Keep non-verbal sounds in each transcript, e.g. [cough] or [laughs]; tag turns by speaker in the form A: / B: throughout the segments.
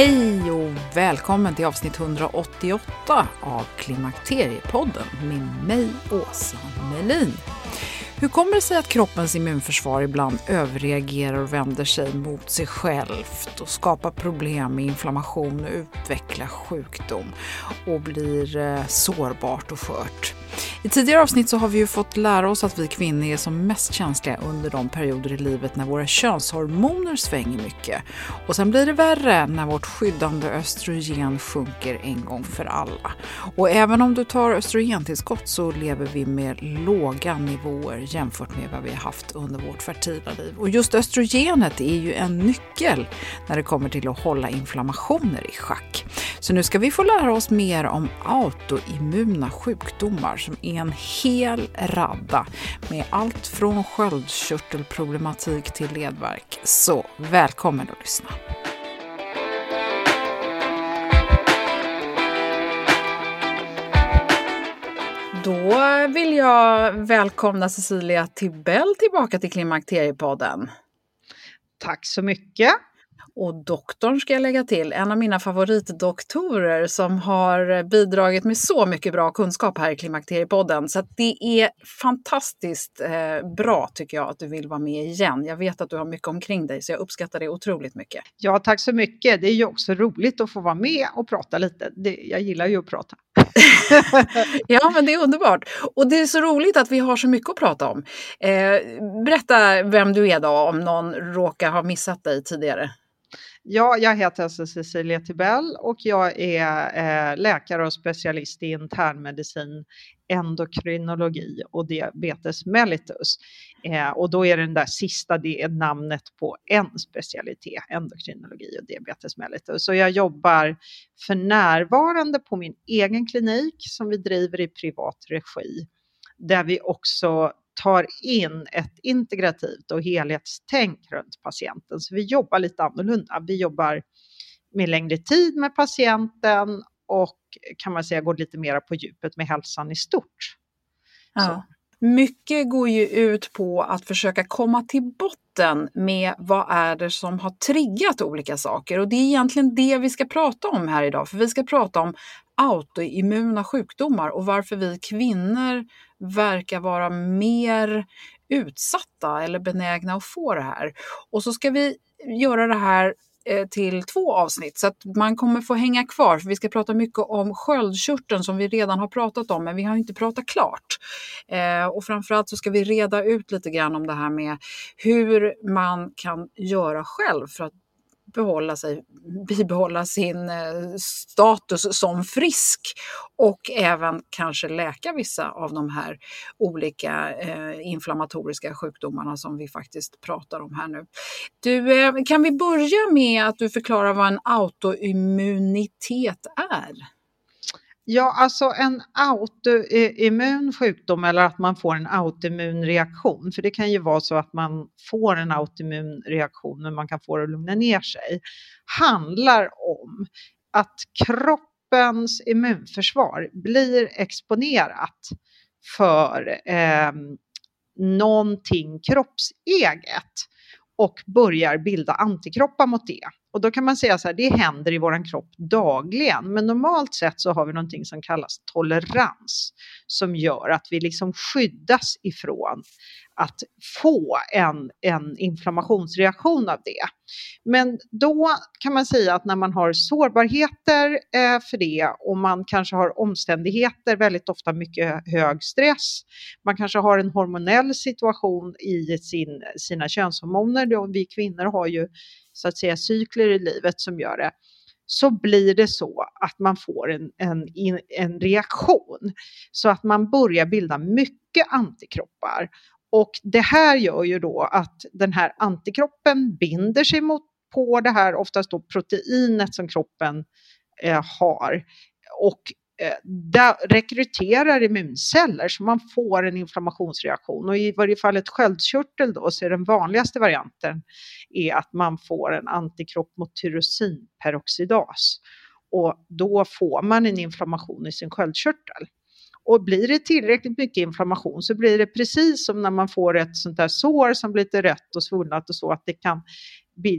A: Hej och välkommen till avsnitt 188 av Klimakteriepodden med mig, Åsa Melin. Hur kommer det sig att kroppens immunförsvar ibland överreagerar och vänder sig mot sig självt och skapar problem med inflammation och utvecklar sjukdom och blir eh, sårbart och skört? I tidigare avsnitt så har vi ju fått lära oss att vi kvinnor är som mest känsliga under de perioder i livet när våra könshormoner svänger mycket. Och sen blir det värre när vårt skyddande östrogen sjunker en gång för alla. Och även om du tar östrogentillskott så lever vi med låga nivåer jämfört med vad vi har haft under vårt fertila liv. Och just östrogenet är ju en nyckel när det kommer till att hålla inflammationer i schack. Så nu ska vi få lära oss mer om autoimmuna sjukdomar som är en hel radda med allt från sköldkörtelproblematik till ledvärk. Så välkommen att lyssna! Då vill jag välkomna Cecilia Tibell tillbaka till Klimakteriepodden.
B: Tack så mycket.
A: Och doktorn ska jag lägga till, en av mina favoritdoktorer som har bidragit med så mycket bra kunskap här i Klimakteriepodden. Så det är fantastiskt eh, bra tycker jag att du vill vara med igen. Jag vet att du har mycket omkring dig så jag uppskattar det otroligt mycket.
B: Ja, tack så mycket. Det är ju också roligt att få vara med och prata lite. Det, jag gillar ju att prata. [laughs]
A: ja, men det är underbart. Och det är så roligt att vi har så mycket att prata om. Eh, berätta vem du är då, om någon råkar ha missat dig tidigare.
B: Ja, jag heter alltså Cecilia Tibell och jag är eh, läkare och specialist i internmedicin, endokrinologi och diabetes mellitus. Eh, och då är den där sista det är namnet på en specialitet, endokrinologi och diabetes mellitus. Så jag jobbar för närvarande på min egen klinik som vi driver i privat regi, där vi också tar in ett integrativt och helhetstänk runt patienten. Så vi jobbar lite annorlunda. Vi jobbar med längre tid med patienten och kan man säga går lite mer på djupet med hälsan i stort.
A: Ja. Mycket går ju ut på att försöka komma till botten med vad är det som har triggat olika saker och det är egentligen det vi ska prata om här idag för vi ska prata om autoimmuna sjukdomar och varför vi kvinnor verkar vara mer utsatta eller benägna att få det här. Och så ska vi göra det här Eh, till två avsnitt så att man kommer få hänga kvar för vi ska prata mycket om sköldkörteln som vi redan har pratat om men vi har inte pratat klart. Eh, och framförallt så ska vi reda ut lite grann om det här med hur man kan göra själv för att behålla, sig, bibehålla sin eh, status som frisk och även kanske läka vissa av de här olika eh, inflammatoriska sjukdomarna som vi faktiskt pratar om här nu. Du, eh, kan vi börja med att du förklarar vad en autoimmunitet är?
B: Ja, alltså en autoimmun sjukdom eller att man får en autoimmun reaktion, för det kan ju vara så att man får en autoimmun reaktion men man kan få det att lugna ner sig, handlar om att kroppens immunförsvar blir exponerat för eh, någonting kroppseget och börjar bilda antikroppar mot det. Och då kan man säga så här, det händer i vår kropp dagligen, men normalt sett så har vi någonting som kallas tolerans som gör att vi liksom skyddas ifrån att få en, en inflammationsreaktion av det. Men då kan man säga att när man har sårbarheter eh, för det och man kanske har omständigheter, väldigt ofta mycket hög stress, man kanske har en hormonell situation i sin, sina könshormoner, vi kvinnor har ju så att säga cykler i livet som gör det, så blir det så att man får en, en, en reaktion. Så att man börjar bilda mycket antikroppar. Och det här gör ju då att den här antikroppen binder sig mot, på det här, oftast då proteinet som kroppen eh, har. Och Eh, rekryterar immunceller så man får en inflammationsreaktion. Och i varje fall ett sköldkörtel då så är den vanligaste varianten är att man får en antikropp mot tyrosinperoxidas. Och då får man en inflammation i sin sköldkörtel. Och blir det tillräckligt mycket inflammation så blir det precis som när man får ett sånt där sår som blir lite rött och svullnat och så att det kan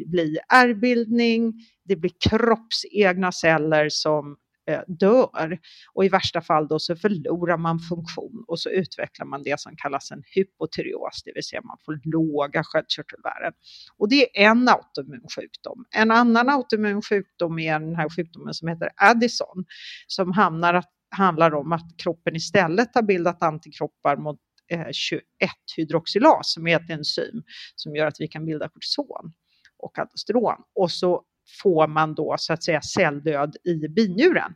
B: bli ärrbildning, det blir kroppsegna celler som Eh, dör. Och i värsta fall då så förlorar man funktion och så utvecklar man det som kallas en hypotyreos, det vill säga man får låga sköldkörtelvärden. Och det är en autoimmun sjukdom. En annan autoimmun sjukdom är den här sjukdomen som heter Addison, som hamnar att, handlar om att kroppen istället har bildat antikroppar mot eh, 21-hydroxylas som är ett enzym som gör att vi kan bilda kortison och aldosteron. Och så får man då så att säga celldöd i binjuren.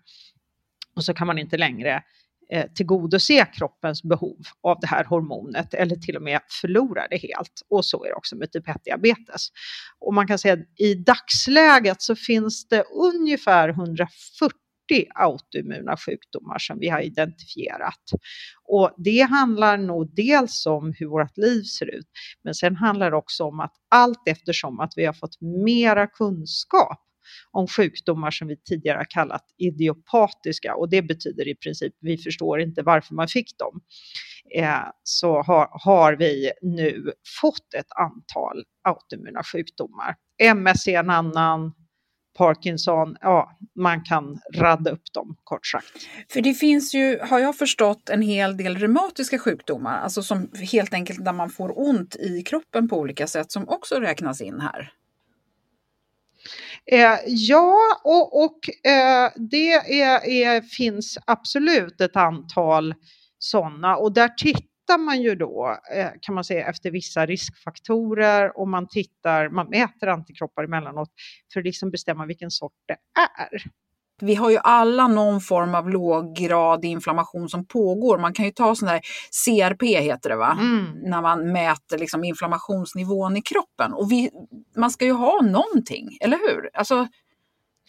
B: Och så kan man inte längre eh, tillgodose kroppens behov av det här hormonet eller till och med förlora det helt. Och så är det också med typ 1-diabetes. Och man kan säga att i dagsläget så finns det ungefär 140 autoimmuna sjukdomar som vi har identifierat. Och det handlar nog dels om hur vårt liv ser ut, men sen handlar det också om att allt eftersom att vi har fått mera kunskap om sjukdomar som vi tidigare har kallat idiopatiska och det betyder i princip vi förstår inte varför man fick dem. Eh, så har, har vi nu fått ett antal autoimmuna sjukdomar. MS är en annan, Parkinson, ja, man kan radda upp dem kort sagt.
A: För det finns ju, har jag förstått, en hel del reumatiska sjukdomar, alltså som helt enkelt där man får ont i kroppen på olika sätt som också räknas in här.
B: Eh, ja, och, och eh, det är, är, finns absolut ett antal sådana och där tittar tittar man ju då, eh, kan man säga, efter vissa riskfaktorer och man tittar, man mäter antikroppar emellanåt för att liksom bestämma vilken sort det är.
A: Vi har ju alla någon form av låggradig inflammation som pågår. Man kan ju ta sån där CRP heter det va? Mm. När man mäter liksom inflammationsnivån i kroppen. Och vi, man ska ju ha någonting, eller hur? Alltså,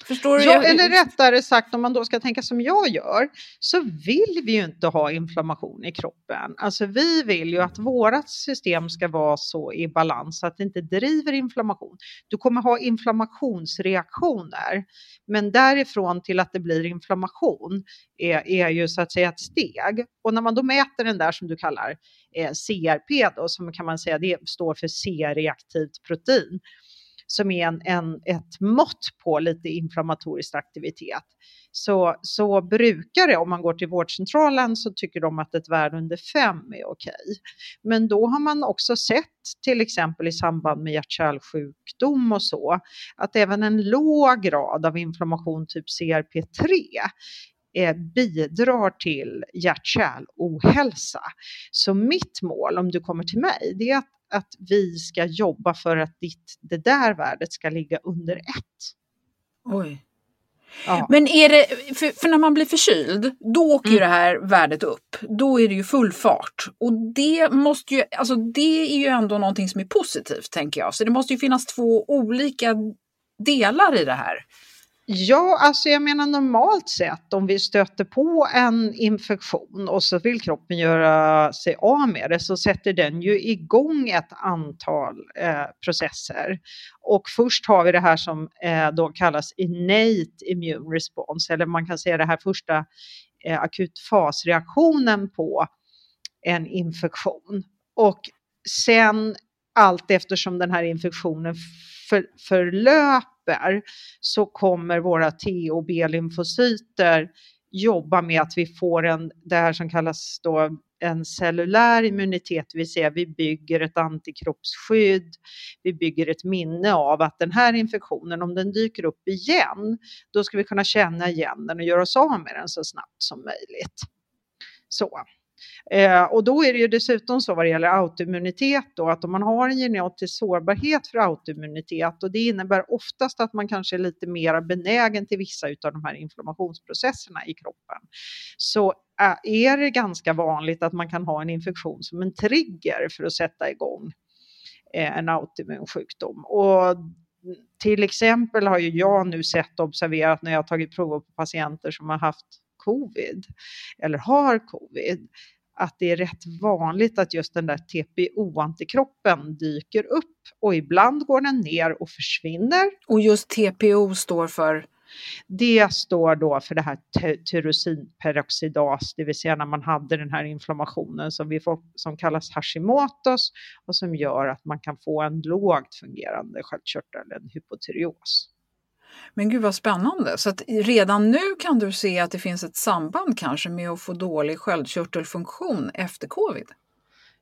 A: Förstår
B: ja, du? eller rättare sagt om man då ska tänka som jag gör så vill vi ju inte ha inflammation i kroppen. Alltså vi vill ju att vårat system ska vara så i balans att det inte driver inflammation. Du kommer ha inflammationsreaktioner men därifrån till att det blir inflammation är, är ju så att säga ett steg. Och när man då mäter den där som du kallar eh, CRP då som kan man säga det står för C-reaktivt protein som är en, en, ett mått på lite inflammatorisk aktivitet, så, så brukar det, om man går till vårdcentralen så tycker de att ett värde under 5 är okej. Men då har man också sett, till exempel i samband med hjärt-kärlsjukdom och så, att även en låg grad av inflammation, typ CRP3, eh, bidrar till hjärt-kärl ohälsa. Så mitt mål om du kommer till mig, det är att att vi ska jobba för att ditt, det där värdet ska ligga under ett.
A: Oj.
B: Ja.
A: Men är det, för, för när man blir förkyld, då åker ju
B: Mm.
A: det här värdet upp. Då är det ju full fart. Och det måste ju, alltså det är ju ändå någonting som är positivt tänker jag. Så det måste ju finnas två olika delar i det här.
B: Ja, alltså jag menar normalt sett om vi stöter på en infektion och så vill kroppen göra sig av med det så sätter den ju igång ett antal eh, processer. Och först har vi det här som eh, då kallas innate immune response eller man kan säga det här första eh, akutfasreaktionen på en infektion. Och sen allt eftersom den här infektionen för, förlöper så kommer våra T och B-lymfocyter jobba med att vi får en, det här som kallas då en cellulär immunitet, det vill säga vi bygger ett antikroppsskydd, vi bygger ett minne av att den här infektionen, om den dyker upp igen, då ska vi kunna känna igen den och göra oss av med den så snabbt som möjligt. Så. Eh, och då är det ju dessutom så vad det gäller autoimmunitet då att om man har en genetisk sårbarhet för autoimmunitet och det innebär oftast att man kanske är lite mer benägen till vissa av de här inflammationsprocesserna i kroppen så eh, är det ganska vanligt att man kan ha en infektion som en trigger för att sätta igång eh, en autoimmun sjukdom. Och till exempel har ju jag nu sett och observerat när jag har tagit prover på patienter som har haft covid eller har covid att det är rätt vanligt att just den där TPO-antikroppen dyker upp och ibland går den ner och försvinner.
A: Och just TPO står för?
B: Det står då för det här tyrosinperoxidas, det vill säga när man hade den här inflammationen som, vi får, som kallas Hashimotos och som gör att man kan få en lågt fungerande sköldkörtel, en hypotyreos.
A: Men gud vad spännande. Så att redan nu kan du se att det finns ett samband kanske med att få dålig sköldkörtelfunktion efter covid?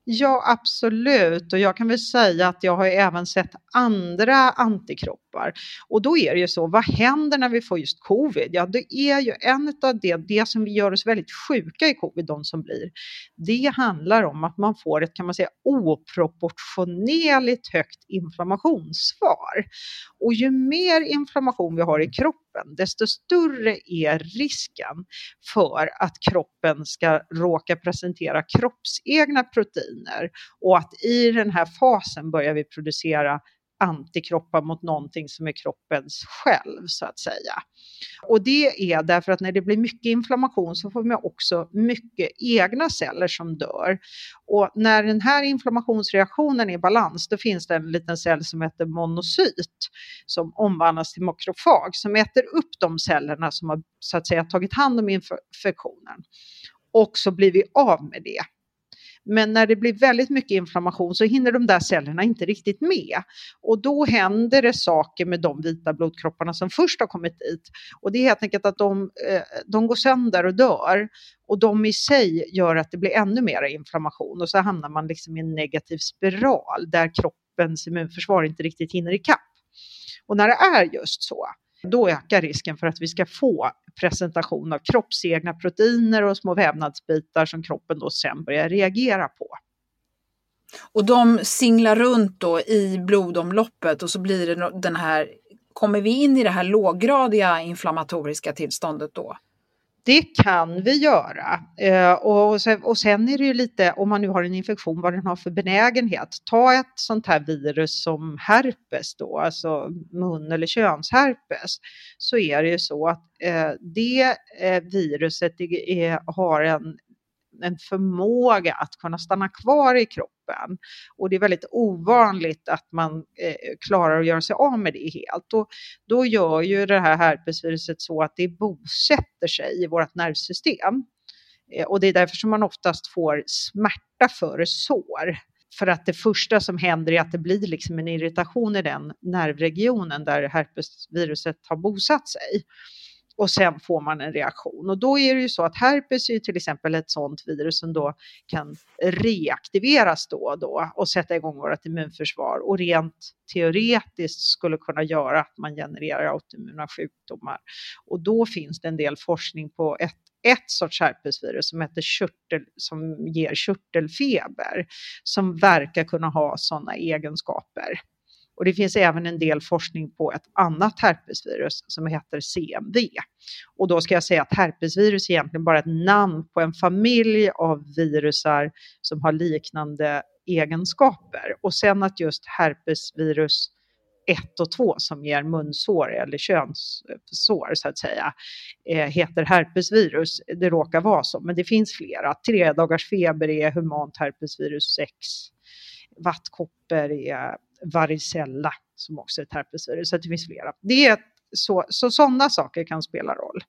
B: Ja, absolut. Och jag kan väl säga att jag har ju även sett andra antikroppar. Och då är det ju så, vad händer när vi får just covid? Ja, det är ju en av det, det som gör oss väldigt sjuka i covid, de som blir. Det handlar om att man får ett, kan man säga, oproportionerligt högt inflammationssvar. Och ju mer inflammation vi har i kroppen, desto större är risken för att kroppen ska råka presentera kroppsegna proteiner och att i den här fasen börjar vi producera antikroppar mot någonting som är kroppens själv så att säga. Och det är därför att när det blir mycket inflammation så får man också mycket egna celler som dör. Och när den här inflammationsreaktionen är i balans då finns det en liten cell som heter monocyt som omvandlas till makrofag som äter upp de cellerna som har så att säga tagit hand om infektionen. Och så blir vi av med det. Men när det blir väldigt mycket inflammation så hinner de där cellerna inte riktigt med. Och då händer det saker med de vita blodkropparna som först har kommit dit. Och det är helt enkelt att de, eh, de går sönder och dör. Och de i sig gör att det blir ännu mer inflammation. Och så hamnar man liksom i en negativ spiral där kroppens immunförsvar inte riktigt hinner ikapp. Och när det är just så, då ökar risken för att vi ska få presentation av kroppsegna proteiner och små vävnadsbitar som kroppen då sen börjar reagera på.
A: Och de singlar runt då i blodomloppet och så blir det den här, kommer vi in i det här låggradiga inflammatoriska tillståndet då?
B: Det kan vi göra. Eh, och, sen, och sen är det ju lite, om man nu har en infektion, vad den har för benägenhet. Ta ett sånt här virus som herpes då, alltså mun eller könsherpes, så är det ju så att eh, det eh, viruset har en en förmåga att kunna stanna kvar i kroppen. Och det är väldigt ovanligt att man eh, klarar att göra sig av med det helt. Och då gör ju det här herpesviruset så att det bosätter sig i vårt nervsystem. Eh, och det är därför som man oftast får smärta före sår. För att det första som händer är att det blir liksom en irritation i den nervregionen där herpesviruset har bosatt sig och sen får man en reaktion. Och då är det ju så att herpes är till exempel ett sådant virus som då kan reaktiveras då och då och sätta igång vårt immunförsvar och rent teoretiskt skulle kunna göra att man genererar autoimmuna sjukdomar. Och då finns det en del forskning på ett ett sorts herpesvirus som, heter körtel, som ger körtelfeber som verkar kunna ha sådana egenskaper. Och det finns även en del forskning på ett annat herpesvirus som heter CMV. Och då ska jag säga att herpesvirus är egentligen bara ett namn på en familj av virusar som har liknande egenskaper. Och sen att just herpesvirus 1 och 2 som ger munsår eller könssår så att säga eh, heter herpesvirus. Det råkar vara så, men det finns flera. Tre dagars feber är humant herpesvirus 6. Vattkoppor är varicella som också är ett herpesvirus, så det finns flera. Det är så, så sådana saker kan spela roll.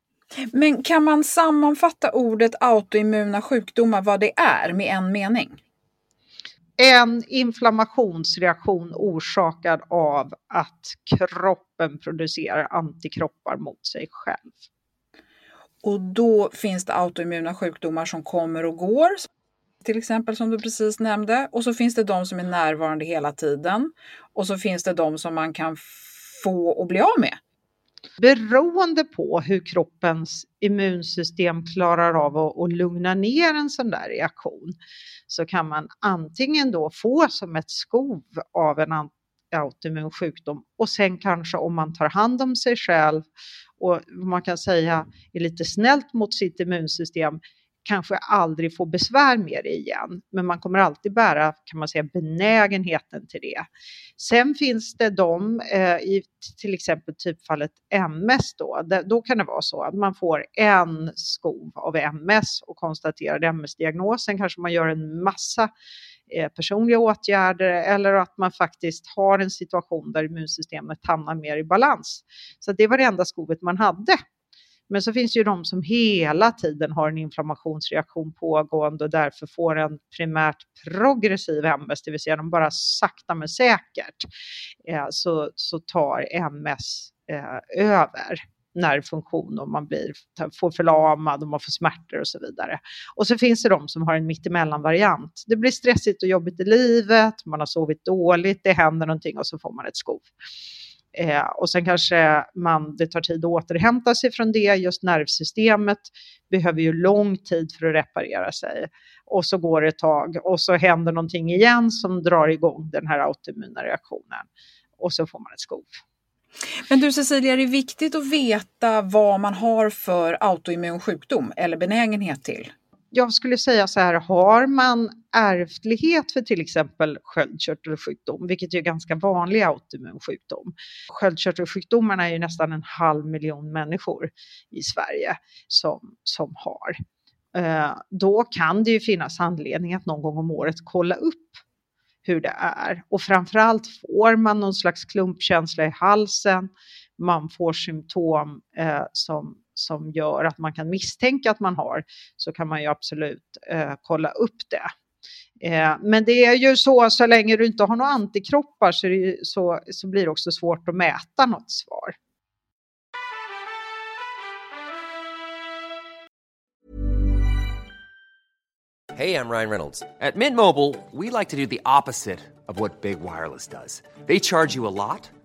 A: Men kan man sammanfatta ordet autoimmuna sjukdomar, vad det är, med en mening?
B: En inflammationsreaktion orsakad av att kroppen producerar antikroppar mot sig själv.
A: Och då finns det autoimmuna sjukdomar som kommer och går, till exempel som du precis nämnde. Och så finns det de som är närvarande hela tiden. Och så finns det de som man kan få och bli av med.
B: Beroende på hur kroppens immunsystem klarar av att, att lugna ner en sån där reaktion så kan man antingen då få som ett skov av en autoimmun sjukdom och sen kanske om man tar hand om sig själv och man kan säga är lite snällt mot sitt immunsystem kanske aldrig få besvär med det igen. Men man kommer alltid bära, kan man säga, benägenheten till det. Sen finns det de, eh, i till exempel typfallet MS då, där, då kan det vara så att man får en skov av MS och konstaterar MS-diagnosen, kanske man gör en massa eh, personliga åtgärder eller att man faktiskt har en situation där immunsystemet hamnar mer i balans. Så det var det enda skovet man hade men så finns det ju de som hela tiden har en inflammationsreaktion pågående och därför får en primärt progressiv MS, det vill säga de bara sakta men säkert eh, så, så tar MS eh, över nervfunktion och man blir, får förlamad och man får smärtor och så vidare. Och så finns det de som har en mittemellan-variant. Det blir stressigt och jobbigt i livet, man har sovit dåligt, det händer någonting och så får man ett skov. Eh, och sen kanske man, det tar tid att återhämta sig från det. Just nervsystemet behöver ju lång tid för att reparera sig. Och så går det ett tag och så händer någonting igen som drar igång den här autoimmuna reaktionen. Och så får man ett skov.
A: Men du Cecilia, är det viktigt att veta vad man har för autoimmun sjukdom eller benägenhet till?
B: Jag skulle säga så här, har man ärftlighet för till exempel sköldkörtelsjukdom, vilket är ganska vanlig autoimmun sjukdom. Sköldkörtelsjukdomarna är ju nästan en halv miljon människor i Sverige som, som har. Eh, då kan det ju finnas anledning att någon gång om året kolla upp hur det är. Och framförallt får man någon slags klumpkänsla i halsen, man får symptom eh, som som gör att man kan misstänka att man har, så kan man ju absolut eh, kolla upp det. Eh, men det är ju så, så länge du inte har några antikroppar så, det, så, så blir det också svårt att mäta något svar.
C: Hej, jag Ryan Reynolds. På Midmobile vill vi like to do opposite of vad Big Wireless gör. De laddar you mycket.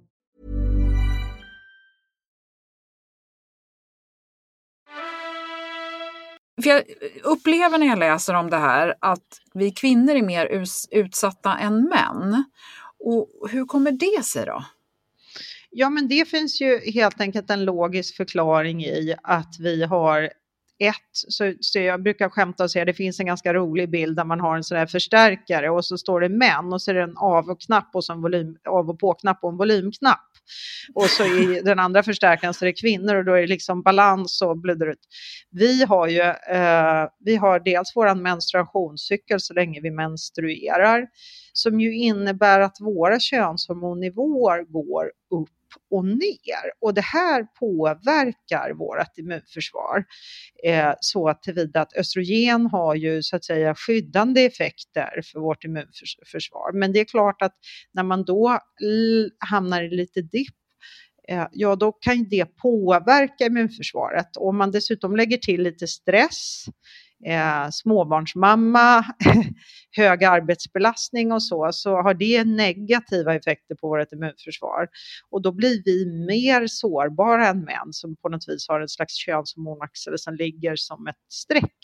A: För jag upplever när jag läser om det här att vi kvinnor är mer utsatta än män. Och hur kommer det sig då?
B: Ja, men det finns ju helt enkelt en logisk förklaring i att vi har ett, så, så jag brukar skämta och säga att det finns en ganska rolig bild där man har en sån här förstärkare och så står det män och så är det en av och knapp och så en volym, av och på-knapp och en volymknapp. Och så i den andra förstärkaren så är det kvinnor och då är det liksom balans och blöder ut. Vi har ju, eh, vi har dels våran menstruationscykel så länge vi menstruerar som ju innebär att våra könshormonnivåer går upp och ner. Och det här påverkar vårt immunförsvar eh, så att tillvida att östrogen har ju så att säga skyddande effekter för vårt immunförsvar. Men det är klart att när man då hamnar i lite dipp eh, ja då kan det påverka immunförsvaret. Om man dessutom lägger till lite stress eh, småbarnsmamma, [laughs] hög arbetsbelastning och så, så har det negativa effekter på vårt immunförsvar. Och då blir vi mer sårbara än män som på något vis har en slags könshormonaxel som ligger som ett streck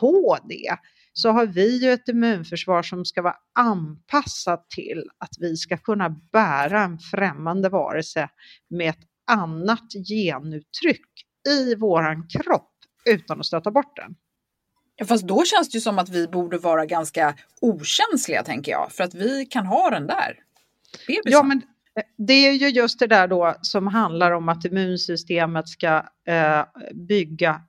B: på det så har vi ju ett immunförsvar som ska vara anpassat till att vi ska kunna bära en främmande varelse med ett annat genuttryck i våran kropp utan att stöta bort den.
A: Ja, fast då känns det ju som att vi borde vara ganska okänsliga, tänker jag, för att vi kan ha den där bebisen.
B: Ja, men eh, det är ju just det där då som handlar om att immunsystemet ska eh, bygga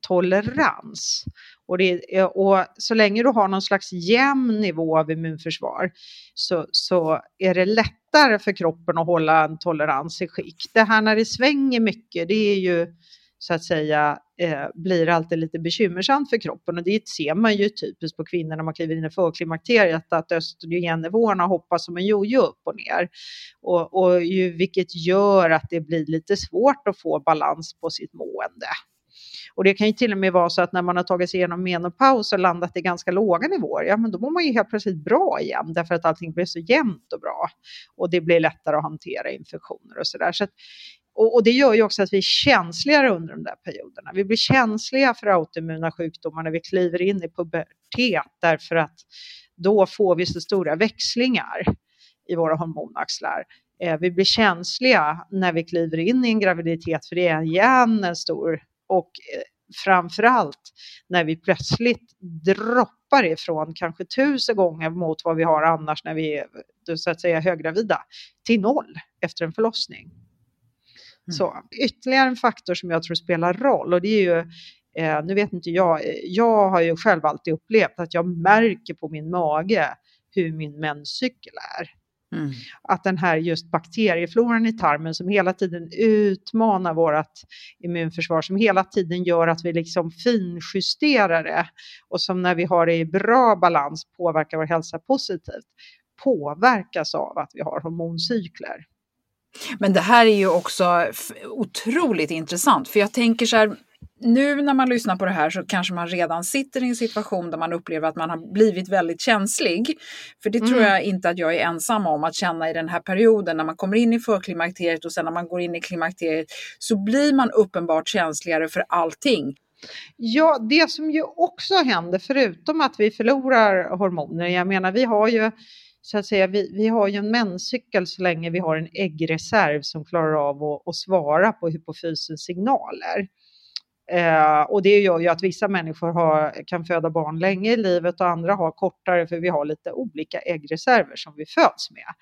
B: tolerans. Och, det, eh, och så länge du har någon slags jämn nivå av immunförsvar så, så är det lättare för kroppen att hålla en tolerans i skick. Det här när det svänger mycket, det är ju så att säga eh, blir alltid lite bekymmersamt för kroppen och det ser man ju typiskt på kvinnor när man kliver in i förklimakteriet att östrogennivåerna hoppar som en jojo upp och ner. Och, och ju, vilket gör att det blir lite svårt att få balans på sitt mående. Och det kan ju till och med vara så att när man har tagit sig igenom menopaus och landat i ganska låga nivåer, ja men då mår man ju helt plötsligt bra igen därför att allting blir så jämnt och bra. Och det blir lättare att hantera infektioner och sådär. Så, där. Och, och, det gör ju också att vi är känsligare under de där perioderna. Vi blir känsliga för autoimmuna sjukdomar när vi kliver in i pubertet därför att då får vi så stora växlingar i våra hormonaxlar. Eh, vi blir känsliga när vi kliver in i en graviditet för det är igen en stor och eh, framförallt när vi plötsligt droppar ifrån kanske tusen gånger mot vad vi har annars när vi är så att säga höggravida till noll efter en förlossning. Mm. Så ytterligare en faktor som jag tror spelar roll och det är ju eh, nu vet inte jag, jag har ju själv alltid upplevt att jag märker på min mage hur min menscykel är. Mm. Att den här just bakteriefloran i tarmen som hela tiden utmanar vårt immunförsvar, som hela tiden gör att vi liksom finjusterar det och som när vi har det i bra balans påverkar vår hälsa positivt, påverkas av att vi har hormoncykler.
A: Men det här är ju också otroligt intressant, för jag tänker så här, nu när man lyssnar på det här så kanske man redan sitter i en situation där man upplever att man har blivit väldigt känslig. För det mm. tror jag inte att jag är ensam om att känna i den här perioden när man kommer in i förklimakteriet och sen när man går in i klimakteriet så blir man uppenbart känsligare för allting.
B: Ja, det som ju också händer förutom att vi förlorar hormoner, jag menar vi har ju så att säga, vi, vi har ju en menscykel så länge vi har en äggreserv som klarar av att, att svara på hypofysens signaler. Eh, och det gör ju att vissa människor har, kan föda barn länge i livet och andra har kortare för vi har lite olika äggreserver som vi föds med.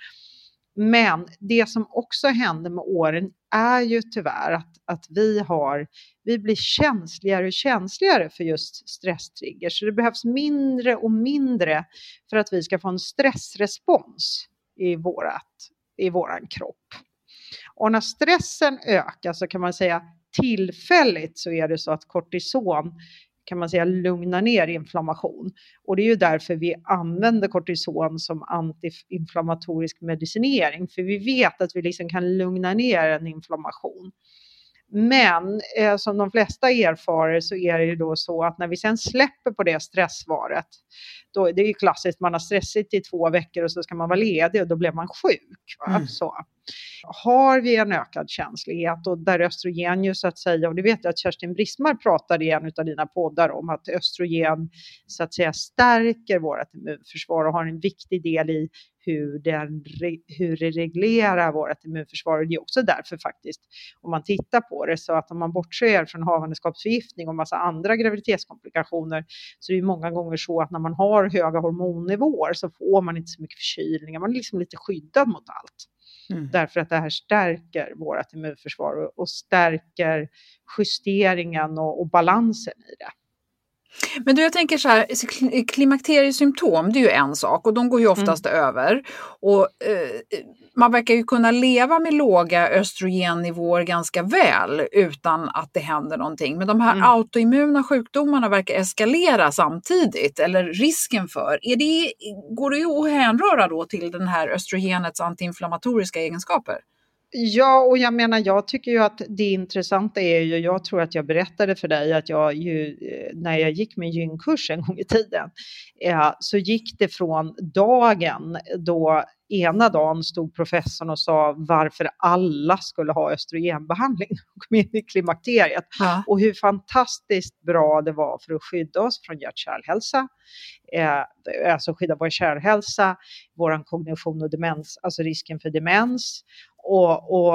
B: Men det som också händer med åren är ju tyvärr att, att vi, har, vi blir känsligare och känsligare för just stresstrigger. Så det behövs mindre och mindre för att vi ska få en stressrespons i, vårat, i våran kropp. Och när stressen ökar så kan man säga tillfälligt så är det så att kortison kan man säga lugnar ner inflammation. Och det är ju därför vi använder kortison som antiinflammatorisk medicinering, för vi vet att vi liksom kan lugna ner en inflammation. Men eh, som de flesta erfarer så är det ju då så att när vi sen släpper på det stressvaret, då, det är ju klassiskt, man har stressigt i två veckor och så ska man vara ledig och då blir man sjuk. Mm. Så. Har vi en ökad känslighet och där östrogen ju så att säga, och det vet jag att Kerstin Brismar pratade i en av dina poddar om, att östrogen så att säga stärker vårt immunförsvar och har en viktig del i hur, den, hur det reglerar vårt immunförsvar. Och det är också därför faktiskt, om man tittar på det, så att om man bortser från havandeskapsförgiftning och massa andra graviditetskomplikationer, så är det många gånger så att när man har höga hormonnivåer så får man inte så mycket förkylningar, man är liksom lite skyddad mot allt. Mm. Därför att det här stärker vårt immunförsvar och, och stärker justeringen och, och balansen i det.
A: Men du, jag tänker så här, klimakteriesymptom det är ju en sak och de går ju mm. oftast mm. över. Och, eh, man verkar ju kunna leva med låga östrogennivåer ganska väl utan att det händer någonting. Men de här mm. autoimmuna sjukdomarna verkar eskalera samtidigt, eller risken för. Är det, går det att hänröra då till den här östrogenets antiinflammatoriska egenskaper?
B: Ja, och jag menar, jag tycker ju att det intressanta är ju, jag tror att jag berättade för dig att jag ju, eh, när jag gick min gynkurs en gång i tiden, eh, så gick det från dagen då ena dagen stod professorn och sa varför alla skulle ha östrogenbehandling [laughs] och kom in i klimakteriet. Ja. Och hur fantastiskt bra det var för att skydda oss från hjärt-kärlhälsa, eh, alltså skydda vår kärlhälsa, vår kognition och demens, alltså risken för demens och, och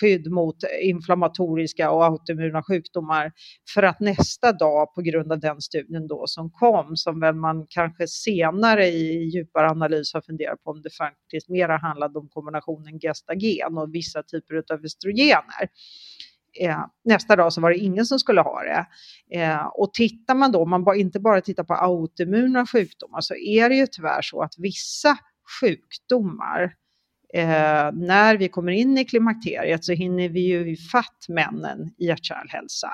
B: skydd mot inflammatoriska och autoimmuna sjukdomar för att nästa dag på grund av den studien då som kom, som väl man kanske senare i djupare analys har funderat på om det faktiskt mera handlade om kombinationen gestagen och vissa typer av östrogener. Eh, nästa dag så var det ingen som skulle ha det. Eh, och tittar man då, man bara, inte bara tittar på autoimmuna sjukdomar, så är det ju tyvärr så att vissa sjukdomar eh, när vi kommer in i klimakteriet så hinner vi ju ifatt männen i hjärt-kärlhälsa.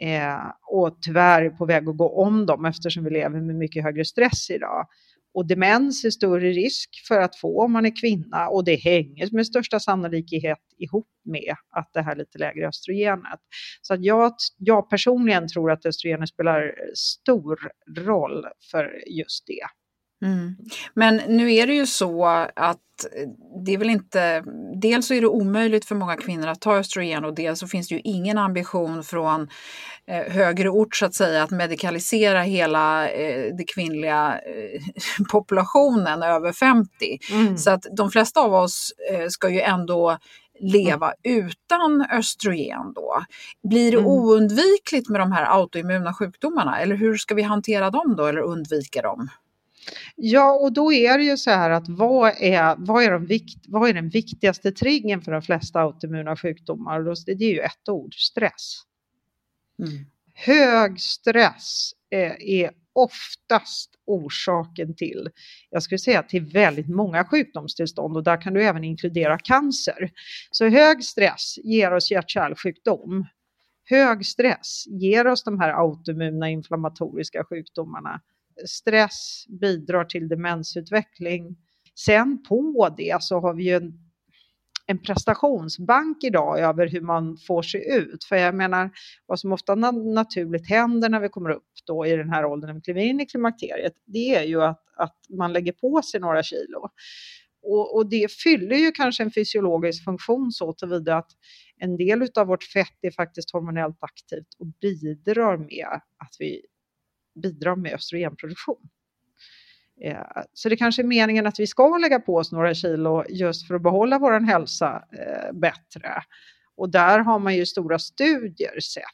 B: Eh, och tyvärr är på väg att gå om dem eftersom vi lever med mycket högre stress idag. Och demens är större risk för att få om man är kvinna och det hänger med största sannolikhet ihop med att det här lite lägre östrogenet. Så att jag, jag personligen tror att östrogenet spelar stor roll för just det.
A: Mm. Men nu är det ju så att det är väl inte, dels så är det omöjligt för många kvinnor att ta östrogen och dels så finns det ju ingen ambition från eh, högre ort så att säga att medikalisera hela eh, det kvinnliga eh, [laughs] populationen över 50. Mm. Så att de flesta av oss eh, ska ju ändå leva mm. utan östrogen då? Blir det mm. oundvikligt med de här autoimmuna sjukdomarna eller hur ska vi hantera dem då eller undvika dem?
B: Ja, och då är det ju så här att vad är, vad är, de vikt, vad är den viktigaste triggern för de flesta autoimmuna sjukdomar? Det är ju ett ord, stress. Mm. Hög stress är, är oftast orsaken till, jag skulle säga till väldigt många sjukdomstillstånd och där kan du även inkludera cancer. Så hög stress ger oss hjärt-kärlsjukdom. Hög stress ger oss de här autoimmuna inflammatoriska sjukdomarna stress bidrar till demensutveckling. Sen på det så har vi ju en, en prestationsbank idag över hur man får se ut. För jag menar, vad som ofta naturligt händer när vi kommer upp då i den här åldern, när vi kliver in i klimakteriet, det är ju att, att man lägger på sig några kilo. Och, och, det fyller ju kanske en fysiologisk funktion så tillvida att en del av vårt fett är faktiskt hormonellt aktivt och bidrar med att vi bidrar med östrogenproduktion. Eh, så det kanske är meningen att vi ska lägga på oss några kilo just för att behålla vår hälsa eh, bättre. Och där har man ju stora studier sett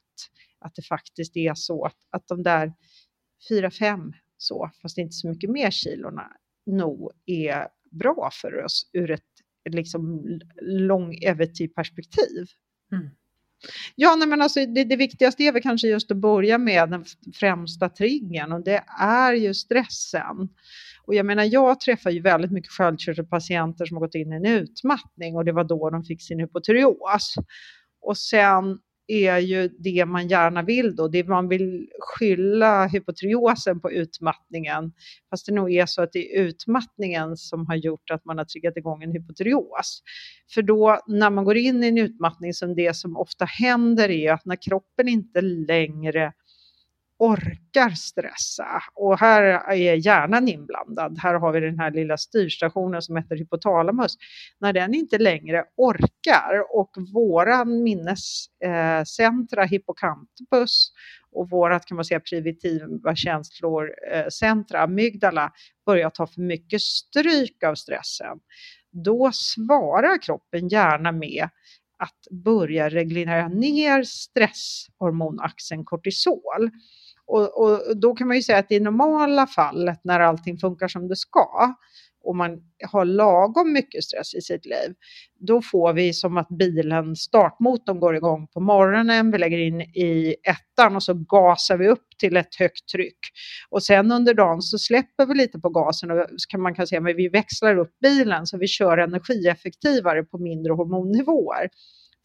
B: att det faktiskt är så att, att de där 4-5 så, fast inte så mycket mer kilorna, nog är bra för oss ur ett liksom lång typ perspektiv. Mm. Ja, nej, men alltså, det, det, viktigaste är väl kanske just att börja med den främsta triggern och det är ju stressen. Och jag menar, jag träffar ju väldigt mycket sköldkörtelpatienter som har gått in i en utmattning och det var då de fick sin hypotyreos. Och sen är ju det man gärna vill då, det man vill skylla hypotriosen på utmattningen, fast det nog är så att det är utmattningen som har gjort att man har triggat igång en hypotrios. För då när man går in i en utmattning som det som ofta händer är att när kroppen inte längre orkar stressa. Och här är hjärnan inblandad. Här har vi den här lilla styrstationen som heter hypotalamus. När den inte längre orkar och våran minnescentra, eh, hippocampus och vårat kan man säga primitiva känslor, centra, amygdala, börjar ta för mycket stryk av stressen, då svarar kroppen gärna med att börja reglera ner stresshormonaxeln kortisol. Och, och, då kan man ju säga att i normala fallet när allting funkar som det ska och man har lagom mycket stress i sitt liv, då får vi som att bilen, startmotorn går igång på morgonen, vi lägger in i ettan och så gasar vi upp till ett högt tryck. Och sen under dagen så släpper vi lite på gasen och kan man kan säga att vi växlar upp bilen så vi kör energieffektivare på mindre hormonnivåer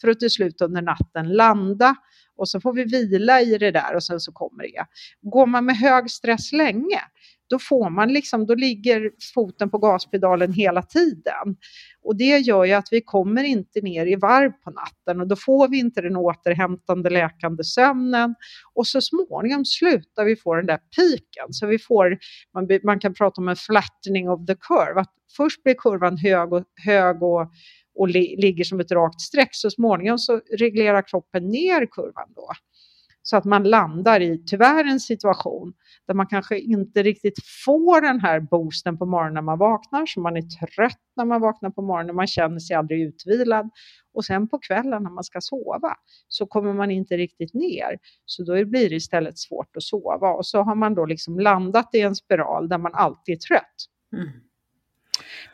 B: för att till slut under natten landa och så får vi vila i det där och sen så kommer det. Går man med hög stress länge, då får man liksom, då ligger foten på gaspedalen hela tiden. Och det gör ju att vi kommer inte ner i varv på natten och då får vi inte den återhämtande läkande sömnen och så småningom slutar vi få den där piken. Så vi får, man, man kan prata om en flattening of the curve, att först blir kurvan hög och, hög och och li ligger som ett rakt streck. Så småningom så reglerar kroppen ner kurvan då. Så att man landar i, tyvärr, en situation där man kanske inte riktigt får den här boosten på morgonen när man vaknar, så man är trött när man vaknar på morgonen, man känner sig aldrig utvilad. Och sen på kvällen när man ska sova så kommer man inte riktigt ner. Så då blir det istället svårt att sova och så har man då liksom landat i en spiral där man alltid är trött. Mm.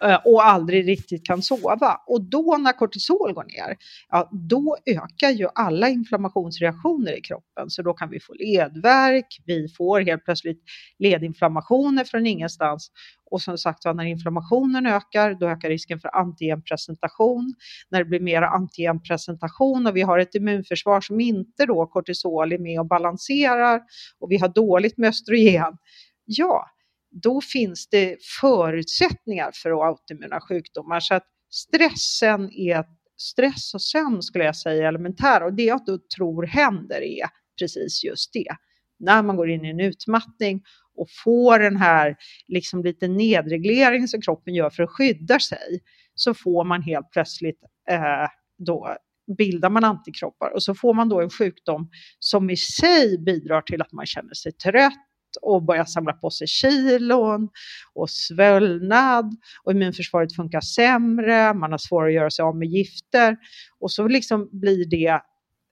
B: Eh, och aldrig riktigt kan sova. Och då när kortisol går ner, ja, då ökar ju alla inflammationsreaktioner i kroppen. Så då kan vi få ledvärk, vi får helt plötsligt ledinflammationer från ingenstans. Och som sagt när inflammationen ökar, då ökar risken för antigenpresentation. När det blir mer antigenpresentation och vi har ett immunförsvar som inte då kortisol är med och balanserar och vi har dåligt med östrogen, ja, då finns det förutsättningar för autoimmuna sjukdomar. Så att stressen är, stress och sömn skulle jag säga elementär och det jag då tror händer är precis just det. När man går in i en utmattning och får den här liksom lite nedreglering som kroppen gör för att skydda sig så får man helt plötsligt eh, då bildar man antikroppar och så får man då en sjukdom som i sig bidrar till att man känner sig trött, och börjar samla på sig kilon och svullnad och immunförsvaret funkar sämre, man har svårare att göra sig av med gifter och så liksom blir det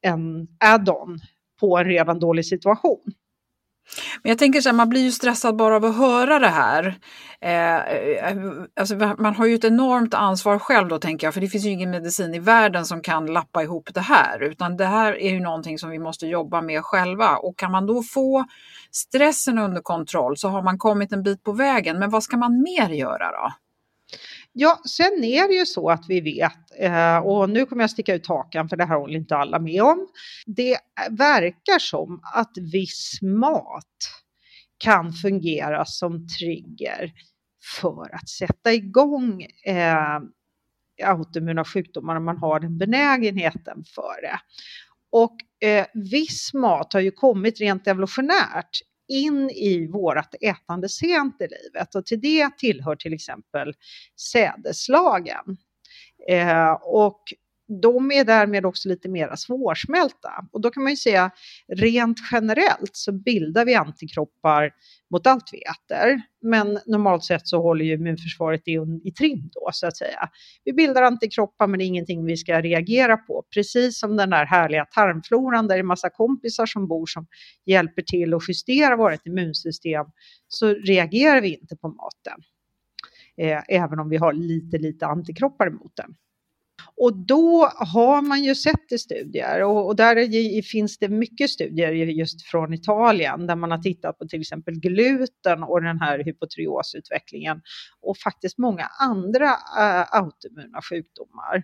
B: en add-on på en redan dålig situation.
A: Men jag tänker så här, man blir ju stressad bara av att höra det här. Eh, eh alltså man har ju ett enormt ansvar själv då tänker jag, för det finns ju ingen medicin i världen som kan lappa ihop det här, utan det här är ju någonting som vi måste jobba med själva. Och kan man då få stressen under kontroll så har man kommit en bit på vägen. Men vad ska man mer göra då?
B: Ja, sen är det ju så att vi vet, eh, och nu kommer jag sticka ut hakan för det här håller inte alla med om. Det eh, verkar som att viss mat kan fungera som trigger för att sätta igång eh, autoimmuna sjukdomar om man har den benägenheten för det. Och eh, viss mat har ju kommit rent evolutionärt in i vårt ätande sent i livet och till det tillhör till exempel sädeslagen. Eh, och de är därmed också lite mer svårsmälta. Och då kan man ju säga rent generellt så bildar vi antikroppar mot allt vi äter. Men normalt sett så håller ju immunförsvaret i, i trim då så att säga. Vi bildar antikroppar men det är ingenting vi ska reagera på. Precis som den där härliga tarmfloran där det är massa kompisar som bor som hjälper till att justera vårt immunsystem så reagerar vi inte på maten. Eh, även om vi har lite, lite antikroppar emot den. Och då har man ju sett i studier, och, och där är, finns det mycket studier just från Italien, där man har tittat på till exempel gluten och den här hypotriosutvecklingen och faktiskt många andra äh, autoimmuna sjukdomar.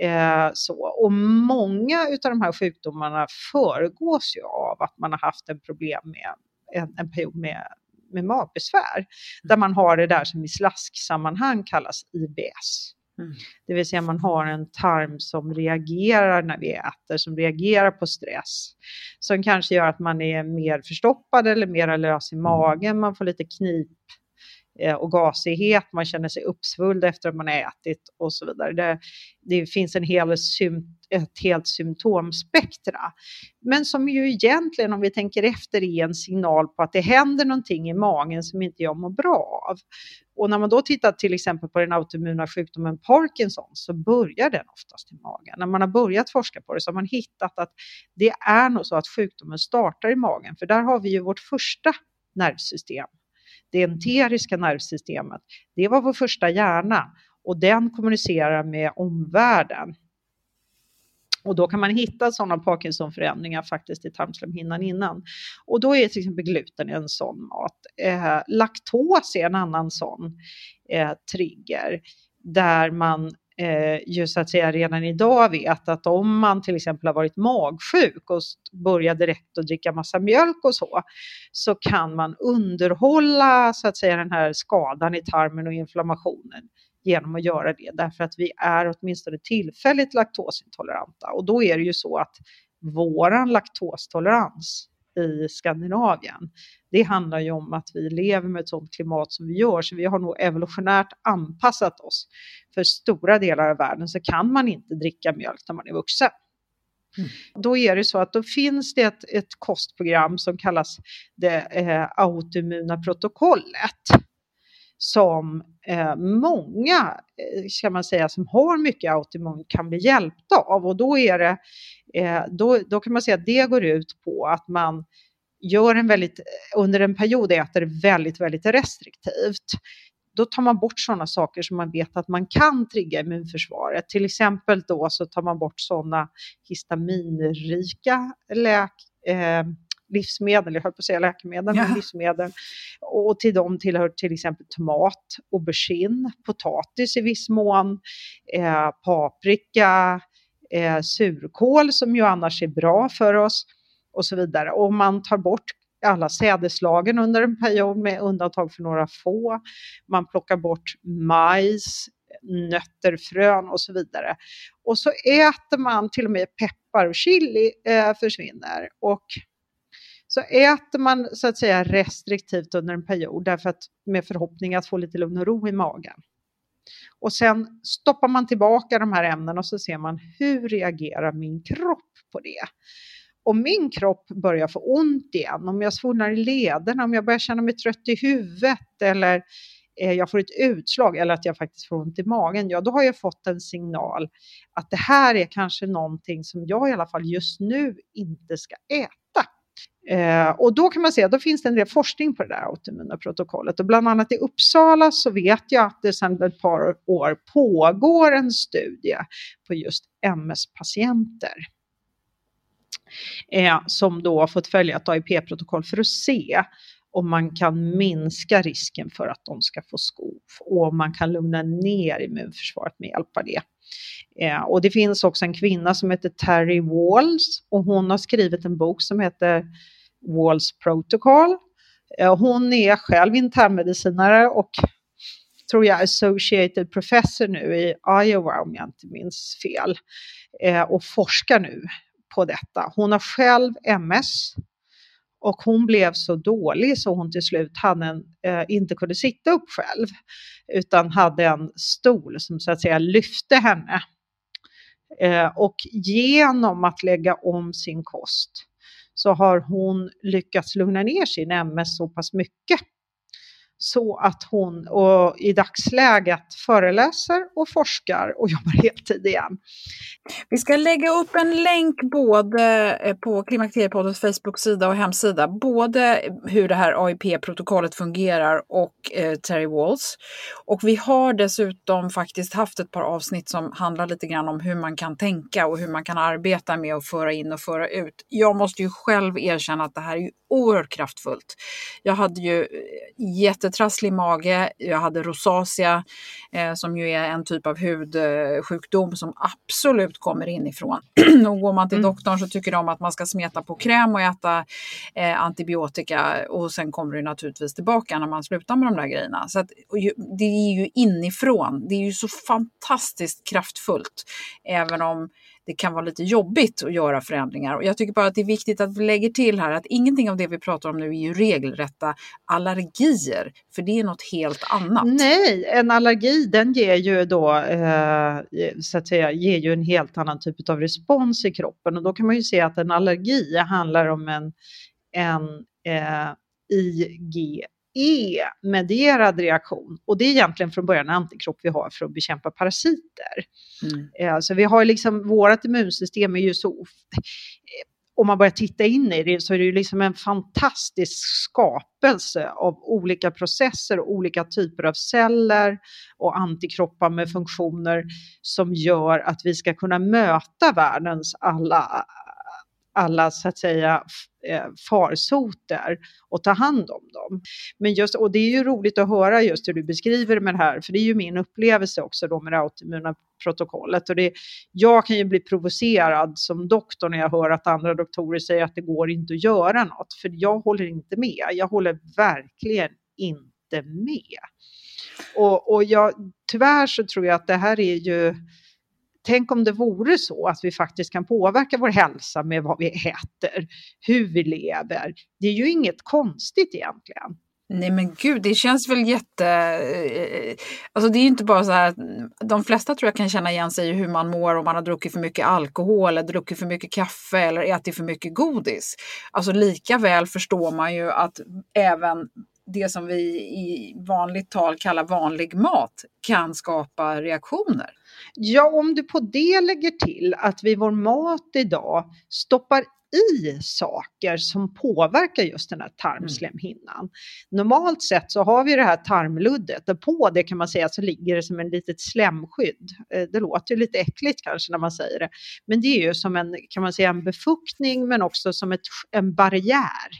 B: Eh, så. Och många av de här sjukdomarna föregås ju av att man har haft en problem med en, en period med med magbesvär, där man har det där som i slasksammanhang kallas IBS. Mm. Det vill säga man har en tarm som reagerar när vi äter, som reagerar på stress. Som kanske gör att man är mer förstoppad eller mer lös i magen, man får lite knip Eh, och gasighet, man känner sig uppsvulld efter att man har ätit och så vidare. Det, det finns en hel ett helt symptomspektra. Men som ju egentligen, om vi tänker efter, är en signal på att det händer någonting i magen som inte jag mår bra av. Och när man då tittar till exempel på den autoimmuna sjukdomen Parkinson så börjar den oftast i magen. När man har börjat forska på det så har man hittat att det är nog så att sjukdomen startar i magen, för där har vi ju vårt första nervsystem. Det enteriska nervsystemet, det var vår första hjärna och den kommunicerar med omvärlden. Och då kan man hitta sådana Parkinson-förändringar faktiskt i tarmslemhinnan innan. Och då är till exempel gluten en sån mat. Eh, laktos är en annan sån eh, trigger där man eh, ju så att säga redan idag vet att om man till exempel har varit magsjuk och börjar direkt att dricka massa mjölk och så, så kan man underhålla så att säga den här skadan i tarmen och inflammationen genom att göra det, därför att vi är åtminstone tillfälligt laktosintoleranta. Och då är det ju så att våran laktostolerans i Skandinavien, det handlar ju om att vi lever med ett sådant klimat som vi gör, så vi har nog evolutionärt anpassat oss. För stora delar av världen så kan man inte dricka mjölk när man är vuxen. Mm. Då är det så att då finns det ett, ett kostprogram som kallas det eh, autoimmuna protokollet som eh, många, eh, ska man säga, som har mycket autoimmun kan bli hjälpta av. Och då, är det, eh, då, då kan man säga att det går ut på att man gör en väldigt, eh, under en period äter väldigt, väldigt restriktivt. Då tar man bort sådana saker som man vet att man kan trigga immunförsvaret. Till exempel då så tar man bort sådana histaminrika läk, eh, livsmedel, jag höll på att säga läkemedel, ja. men livsmedel. Och till dem tillhör till exempel tomat, aubergine, potatis i viss mån, eh, paprika, eh, surkål som ju annars är bra för oss och så vidare. Och man tar bort alla sädeslagen under en period med undantag för några få. Man plockar bort majs, nötter, frön och så vidare. Och så äter man till och med peppar och chili eh, försvinner. Och så äter man så att säga restriktivt under en period därför att med förhoppning att få lite lugn och ro i magen. Och sen stoppar man tillbaka de här ämnena och så ser man hur reagerar min kropp på det? Om min kropp börjar få ont igen, om jag svullnar i lederna, om jag börjar känna mig trött i huvudet eller eh, jag får ett utslag eller att jag faktiskt får ont i magen, ja då har jag fått en signal att det här är kanske någonting som jag i alla fall just nu inte ska äta. Eh, och då kan man se att det finns en del forskning på det där autoimmuna protokollet. Och bland annat i Uppsala så vet jag att det sedan ett par år pågår en studie på just MS-patienter. Eh, som då har fått följa ett AIP-protokoll för att se om man kan minska risken för att de ska få skov och om man kan lugna ner immunförsvaret med hjälp av det. Eh, och det finns också en kvinna som heter Terry Walls och hon har skrivit en bok som heter Walls Protocol. Eh, hon är själv internmedicinare och tror jag associated professor nu i Iowa om jag inte minns fel eh, och forskar nu på detta. Hon har själv MS och hon blev så dålig så hon till slut hade en, eh, inte kunde sitta upp själv utan hade en stol som så att säga lyfte henne. Eh, och genom att lägga om sin kost så har hon lyckats lugna ner sin MS så pass mycket så att hon och i dagsläget föreläser och forskar och [laughs] jobbar heltid igen.
A: Vi ska lägga upp en länk både eh, på Klimakteriepoddens Facebook-sida och hemsida, både hur det här AIP-protokollet fungerar och eh, Terry Walls. Och vi har dessutom faktiskt haft ett par avsnitt som handlar lite grann om hur man kan tänka och hur man kan arbeta med att föra in och föra ut. Jag måste ju själv erkänna att det här är ju oerhört kraftfullt. Jag hade ju eh, jättetrasslig mage, jag hade rosacea eh, som ju är en typ av hudsjukdom som absolut kommer inifrån. [clears throat] och går man till mm. doktorn så tycker de att man ska smeta på kräm och äta eh, antibiotika och sen kommer det naturligtvis tillbaka när man slutar med de där grejerna. Så att, det är ju inifrån, det är ju så fantastiskt kraftfullt. Även om det kan vara lite jobbigt att göra förändringar. Och jag tycker bara att det är viktigt att vi lägger till här att ingenting av det vi pratar om nu är ju regelrätta allergier, för det är något helt annat.
B: Nej, en allergi den ger ju då eh, så att säga, ger ju en helt annan typ av respons i kroppen och då kan man ju se att en allergi handlar om en, en eh, IG E-medierad reaktion. Och det är egentligen från början en antikropp vi har för att bekämpa parasiter. Mm. Eh, så vi har liksom, vårt immunsystem är ju så, om man börjar titta in i det så är det ju liksom en fantastisk skapelse av olika processer och olika typer av celler och antikroppar med funktioner som gör att vi ska kunna möta världens alla alla så att säga eh, farsoter och ta hand om dem. Men just, och det är ju roligt att höra just hur du beskriver det med det här, för det är ju min upplevelse också då med det autoimmuna protokollet. Och det, jag kan ju bli provocerad som doktor när jag hör att andra doktorer säger att det går inte att göra något, för jag håller inte med. Jag håller verkligen inte med. Och, och jag, tyvärr så tror jag att det här är ju tänk om det vore så att vi faktiskt kan påverka vår hälsa med vad vi äter, hur vi lever. Det är ju inget konstigt egentligen.
A: Nej men gud, det känns väl jätte... Eh, alltså det är ju inte bara så här, de flesta tror jag kan känna igen sig i hur man mår om man har druckit för mycket alkohol eller druckit för mycket kaffe eller ätit för mycket godis. Alltså lika väl förstår man ju att även det som vi i vanligt tal kallar vanlig mat kan skapa reaktioner.
B: Ja, om du på det lägger till att vi vår mat idag stoppar i saker som påverkar just den här tarmslemhinnan. Mm. Normalt sett så har vi det här tarmluddet och på det kan man säga så ligger det som en litet slemskydd. Eh, det låter lite äckligt kanske när man säger det, men det är ju som en, kan man säga, en befuktning men också som ett, en barriär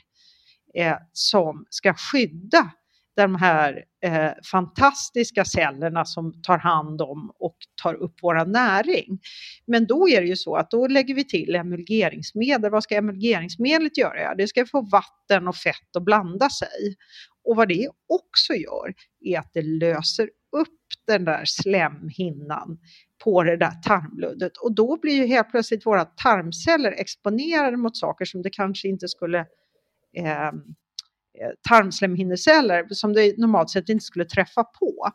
B: eh, som ska skydda de här eh, fantastiska cellerna som tar hand om och tar upp vår näring. Men då är det ju så att då lägger vi till emulgeringsmedel. Vad ska emulgeringsmedlet göra? det ska få vatten och fett att blanda sig. Och vad det också gör är att det löser upp den där slemhinnan på det där tarmluddet och då blir ju helt plötsligt våra tarmceller exponerade mot saker som det kanske inte skulle eh, eh tarmslemhinneceller som det normalt sett inte skulle träffa på.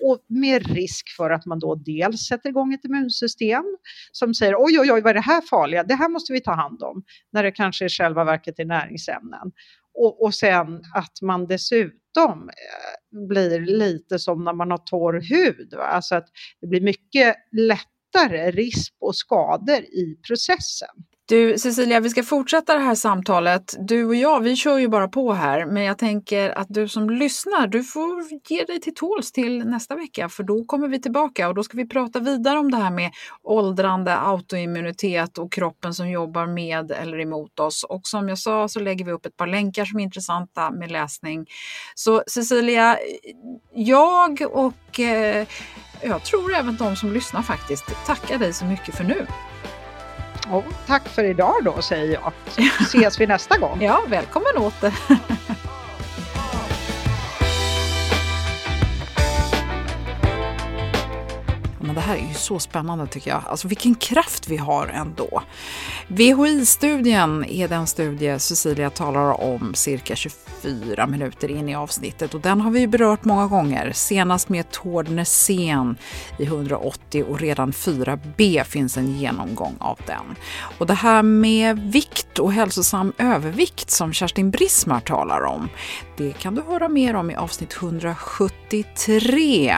B: Och med risk för att man då dels sätter igång ett immunsystem som säger oj, oj, oj, vad är det här farliga? Det här måste vi ta hand om, när det kanske i själva verket är näringsämnen. Och, och sen att man dessutom eh, blir lite som när man har torr hud, va? alltså att det blir mycket lättare risk och skador i processen.
A: Du Cecilia, vi ska fortsätta det här samtalet. Du och jag, vi kör ju bara på här, men jag tänker att du som lyssnar, du får ge dig till tåls till nästa vecka, för då kommer vi tillbaka och då ska vi prata vidare om det här med åldrande, autoimmunitet och kroppen som jobbar med eller emot oss. Och som jag sa så lägger vi upp ett par länkar som är intressanta med läsning. Så Cecilia, jag och eh, jag tror även de som lyssnar faktiskt tackar dig så mycket för nu.
B: Och tack för idag då säger jag. Så ses vi nästa gång.
A: Ja, välkommen åter. [laughs] men det här är ju så spännande tycker jag. Alltså vilken kraft vi har ändå. VHI-studien är den studie Cecilia talar om cirka 24 minuter in i avsnittet och den har vi berört många gånger. Senast med Tord Nässén i 180 och redan 4B finns en genomgång av den. Och det här med vikt och hälsosam övervikt som Kerstin Brismar talar om, det kan du höra mer om i avsnitt 173.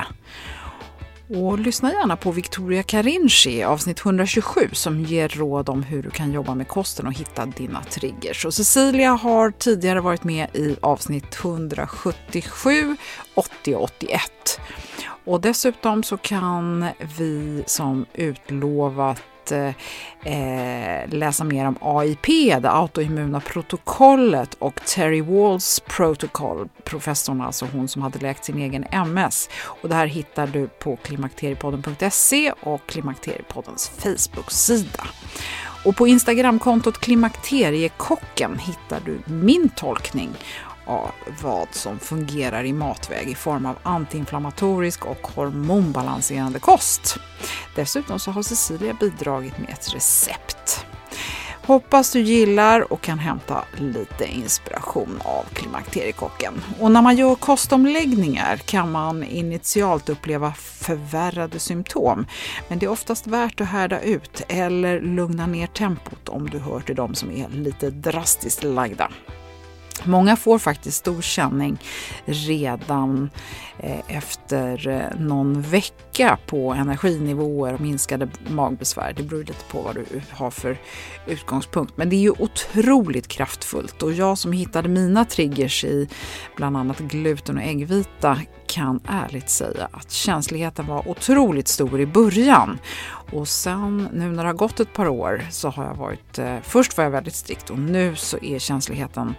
A: Och lyssna gärna på Victoria Carinci, avsnitt 127, som ger råd om hur du kan jobba med kosten och hitta dina triggers. Och Cecilia har tidigare varit med i avsnitt 177, 80 och 81. Och dessutom så kan vi som utlovat Eh, eh, läsa mer om AIP, det autoimmuna protokollet och Terry Walls protokoll. professorn alltså hon som hade läkt sin egen MS. Och det här hittar du på klimakteriepodden.se och Klimakteriepoddens Facebook-sida. Och på Instagramkontot Klimakteriekocken hittar du min tolkning vad som fungerar i matväg i form av antiinflammatorisk och hormonbalanserande kost. Dessutom så har Cecilia bidragit med ett recept. Hoppas du gillar och kan hämta lite inspiration av Klimakteriekocken. Och när man gör kostomläggningar kan man initialt uppleva förvärrade symptom. Men det är oftast värt att härda ut eller lugna ner tempot om du hör till de som är lite drastiskt lagda. Många får faktiskt stor känning redan eh, efter eh, någon vecka på energinivåer och minskade magbesvär. Det beror lite på vad du har för utgångspunkt. Men det är ju otroligt kraftfullt och jag som hittade mina triggers i bland annat gluten och äggvita kan ärligt säga att känsligheten var otroligt stor i början. Och sen nu när det har gått ett par år så har jag varit, eh, först var jag väldigt strikt och nu så är känsligheten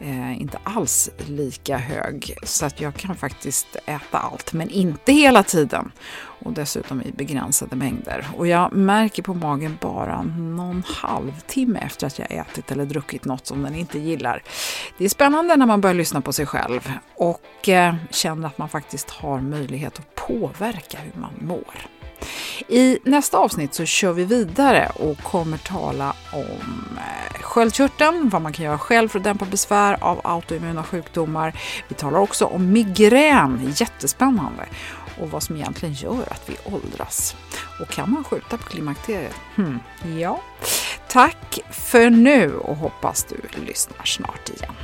A: eh, inte alls lika hög. Så att jag kan faktiskt äta allt, men inte hela tiden. Och dessutom i begränsade mängder. Och jag märker på magen bara någon halvtimme efter att jag ätit eller druckit något som den inte gillar. Det är spännande när man börjar lyssna på sig själv och eh, känner att man faktiskt har möjlighet att påverka hur man mår. I nästa avsnitt så kör vi vidare och kommer tala om eh, sköldkörteln, vad man kan göra själv för att dämpa besvär av autoimmuna sjukdomar. Vi talar också om migrän, jättespännande, och vad som egentligen gör att vi åldras. Och kan man skjuta på klimakteriet? Hmm, ja. Tack för nu och hoppas du lyssnar snart igen.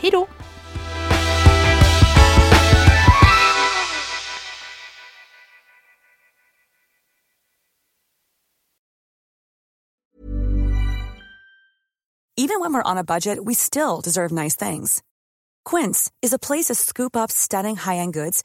A: Hej då!
D: Even when we're on a budget, we still deserve nice things. Quince is a place to scoop up stunning high-end goods